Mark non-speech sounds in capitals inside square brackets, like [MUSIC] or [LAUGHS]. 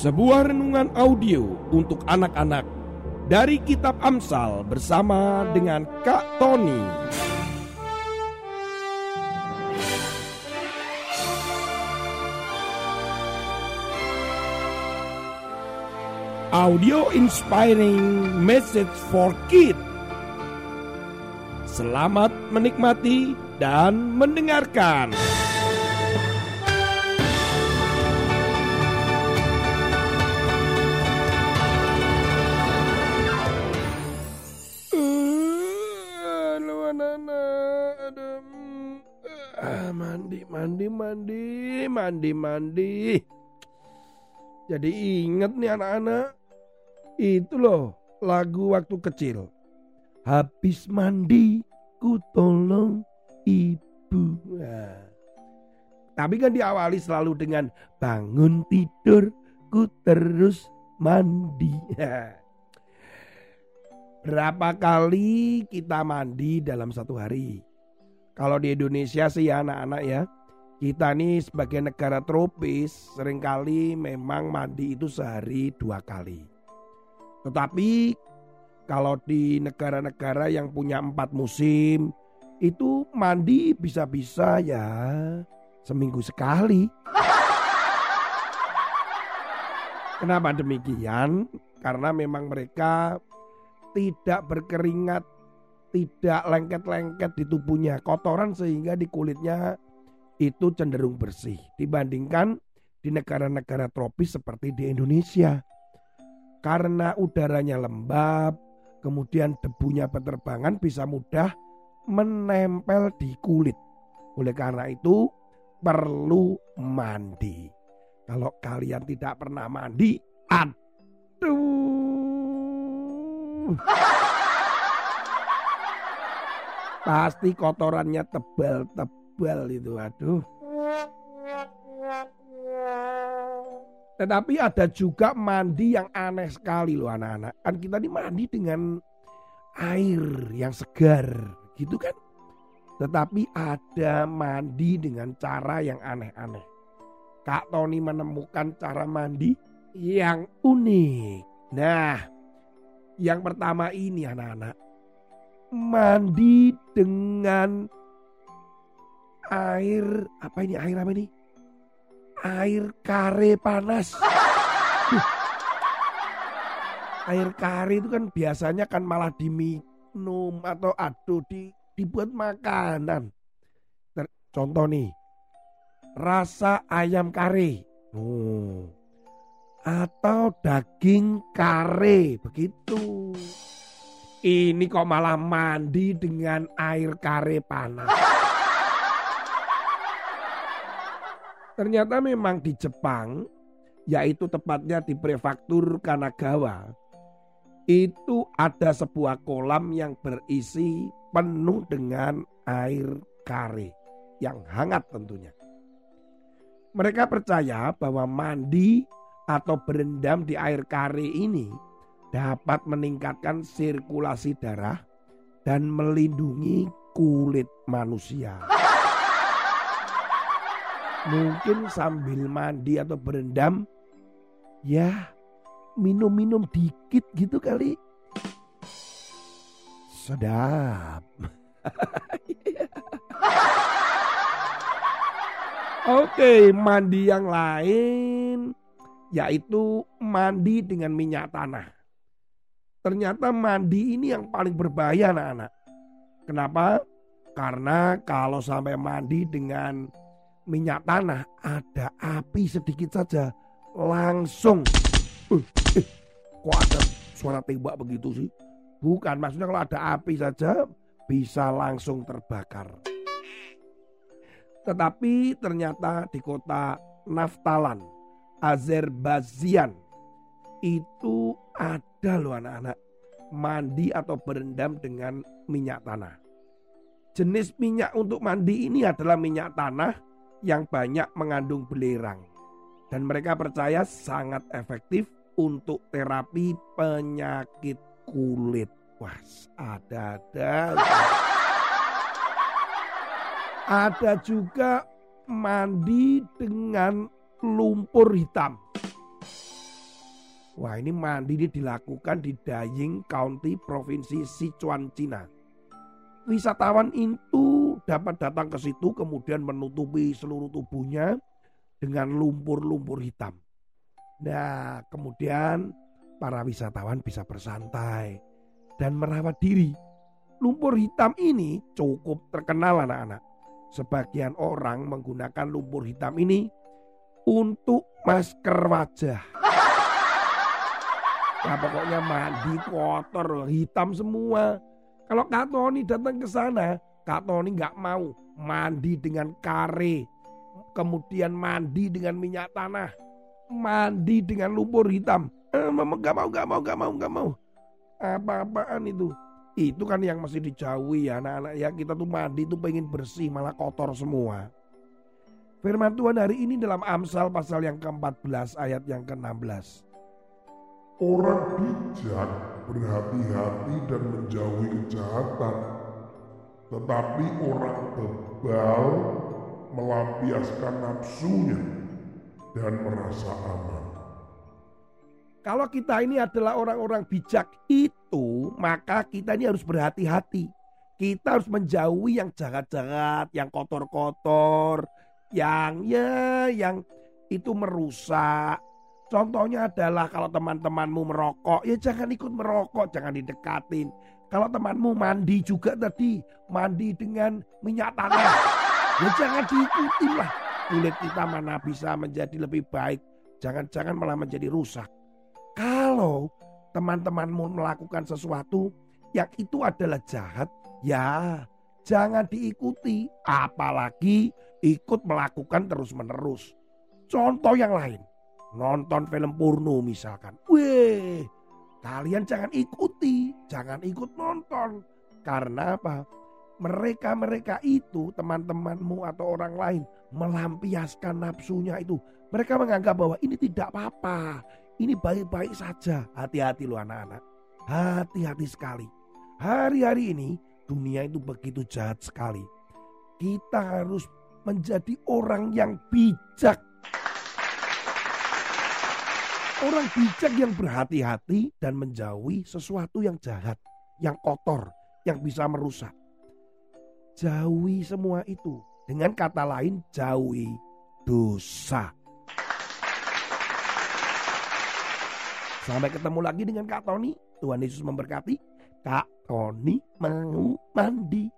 Sebuah renungan audio untuk anak-anak dari Kitab Amsal bersama dengan Kak Tony. Audio inspiring message for kids. Selamat menikmati dan mendengarkan. Ah, mandi, mandi, mandi, mandi, mandi. Jadi inget nih anak-anak, itu loh lagu waktu kecil. Habis mandi, ku tolong ibu. Nah. Tapi kan diawali selalu dengan bangun tidur, ku terus mandi. [LAUGHS] Berapa kali kita mandi dalam satu hari? Kalau di Indonesia sih ya anak-anak ya. Kita nih sebagai negara tropis sering kali memang mandi itu sehari dua kali. Tetapi kalau di negara-negara yang punya empat musim itu mandi bisa-bisa ya seminggu sekali. Kenapa demikian? Karena memang mereka tidak berkeringat, tidak lengket-lengket di tubuhnya, kotoran sehingga di kulitnya itu cenderung bersih dibandingkan di negara-negara tropis seperti di Indonesia. Karena udaranya lembab, kemudian debunya berterbangan bisa mudah menempel di kulit. Oleh karena itu perlu mandi. Kalau kalian tidak pernah mandi, aduh [LAUGHS] Pasti kotorannya tebal-tebal itu, aduh. Tetapi ada juga mandi yang aneh sekali loh anak-anak. Kan kita ini mandi dengan air yang segar gitu kan. Tetapi ada mandi dengan cara yang aneh-aneh. Kak Tony menemukan cara mandi yang unik. Nah, yang pertama ini anak-anak. Mandi dengan air apa ini air apa ini? Air kare panas. Air kare itu kan biasanya kan malah diminum atau aduh di, dibuat makanan. Contoh nih, rasa ayam kare. Oh atau daging kare begitu. Ini kok malah mandi dengan air kare panas. Ternyata memang di Jepang, yaitu tepatnya di prefektur Kanagawa, itu ada sebuah kolam yang berisi penuh dengan air kare yang hangat tentunya. Mereka percaya bahwa mandi atau berendam di air kari ini dapat meningkatkan sirkulasi darah dan melindungi kulit manusia. Mungkin sambil mandi atau berendam, ya minum-minum dikit gitu kali. Sedap. [LAUGHS] Oke, mandi yang lain yaitu mandi dengan minyak tanah. Ternyata mandi ini yang paling berbahaya anak-anak. Kenapa? Karena kalau sampai mandi dengan minyak tanah ada api sedikit saja langsung uh, eh, kok ada suara tembak begitu sih? Bukan, maksudnya kalau ada api saja bisa langsung terbakar. Tetapi ternyata di kota Naftalan Azerbaijan itu ada loh anak-anak mandi atau berendam dengan minyak tanah. Jenis minyak untuk mandi ini adalah minyak tanah yang banyak mengandung belerang. Dan mereka percaya sangat efektif untuk terapi penyakit kulit. Wah, ada-ada. Ada juga mandi dengan lumpur hitam. Wah ini mandi ini dilakukan di Daying County Provinsi Sichuan, Cina. Wisatawan itu dapat datang ke situ kemudian menutupi seluruh tubuhnya dengan lumpur-lumpur hitam. Nah kemudian para wisatawan bisa bersantai dan merawat diri. Lumpur hitam ini cukup terkenal anak-anak. Sebagian orang menggunakan lumpur hitam ini untuk masker wajah. Ya pokoknya mandi kotor, hitam semua. Kalau Kak Tony datang ke sana, Kak Tony nggak mau mandi dengan kare, kemudian mandi dengan minyak tanah, mandi dengan lumpur hitam. Eh, mama gak mau, gak mau, gak mau, gak mau. Apa-apaan itu? Itu kan yang masih dijauhi ya anak-anak ya. Kita tuh mandi tuh pengen bersih malah kotor semua. Firman Tuhan hari ini dalam Amsal pasal yang ke-14 ayat yang ke-16. Orang bijak berhati-hati dan menjauhi kejahatan. Tetapi orang bebal melampiaskan nafsunya dan merasa aman. Kalau kita ini adalah orang-orang bijak itu, maka kita ini harus berhati-hati. Kita harus menjauhi yang jahat-jahat, yang kotor-kotor, yang ya yang itu merusak. Contohnya adalah kalau teman-temanmu merokok, ya jangan ikut merokok, jangan didekatin. Kalau temanmu mandi juga tadi, mandi dengan minyak tanah, ya jangan diikuti lah. Kulit kita mana bisa menjadi lebih baik, jangan-jangan malah menjadi rusak. Kalau teman-temanmu melakukan sesuatu yang itu adalah jahat, ya jangan diikuti. Apalagi ikut melakukan terus-menerus. Contoh yang lain, nonton film porno misalkan. Weh, kalian jangan ikuti, jangan ikut nonton. Karena apa? Mereka-mereka itu, teman-temanmu atau orang lain, melampiaskan nafsunya itu. Mereka menganggap bahwa ini tidak apa-apa. Ini baik-baik saja. Hati-hati loh anak-anak. Hati-hati sekali. Hari-hari ini dunia itu begitu jahat sekali. Kita harus menjadi orang yang bijak. Orang bijak yang berhati-hati dan menjauhi sesuatu yang jahat, yang kotor, yang bisa merusak. Jauhi semua itu. Dengan kata lain, jauhi dosa. Sampai ketemu lagi dengan Kak Tony. Tuhan Yesus memberkati. Kak Tony mau mandi.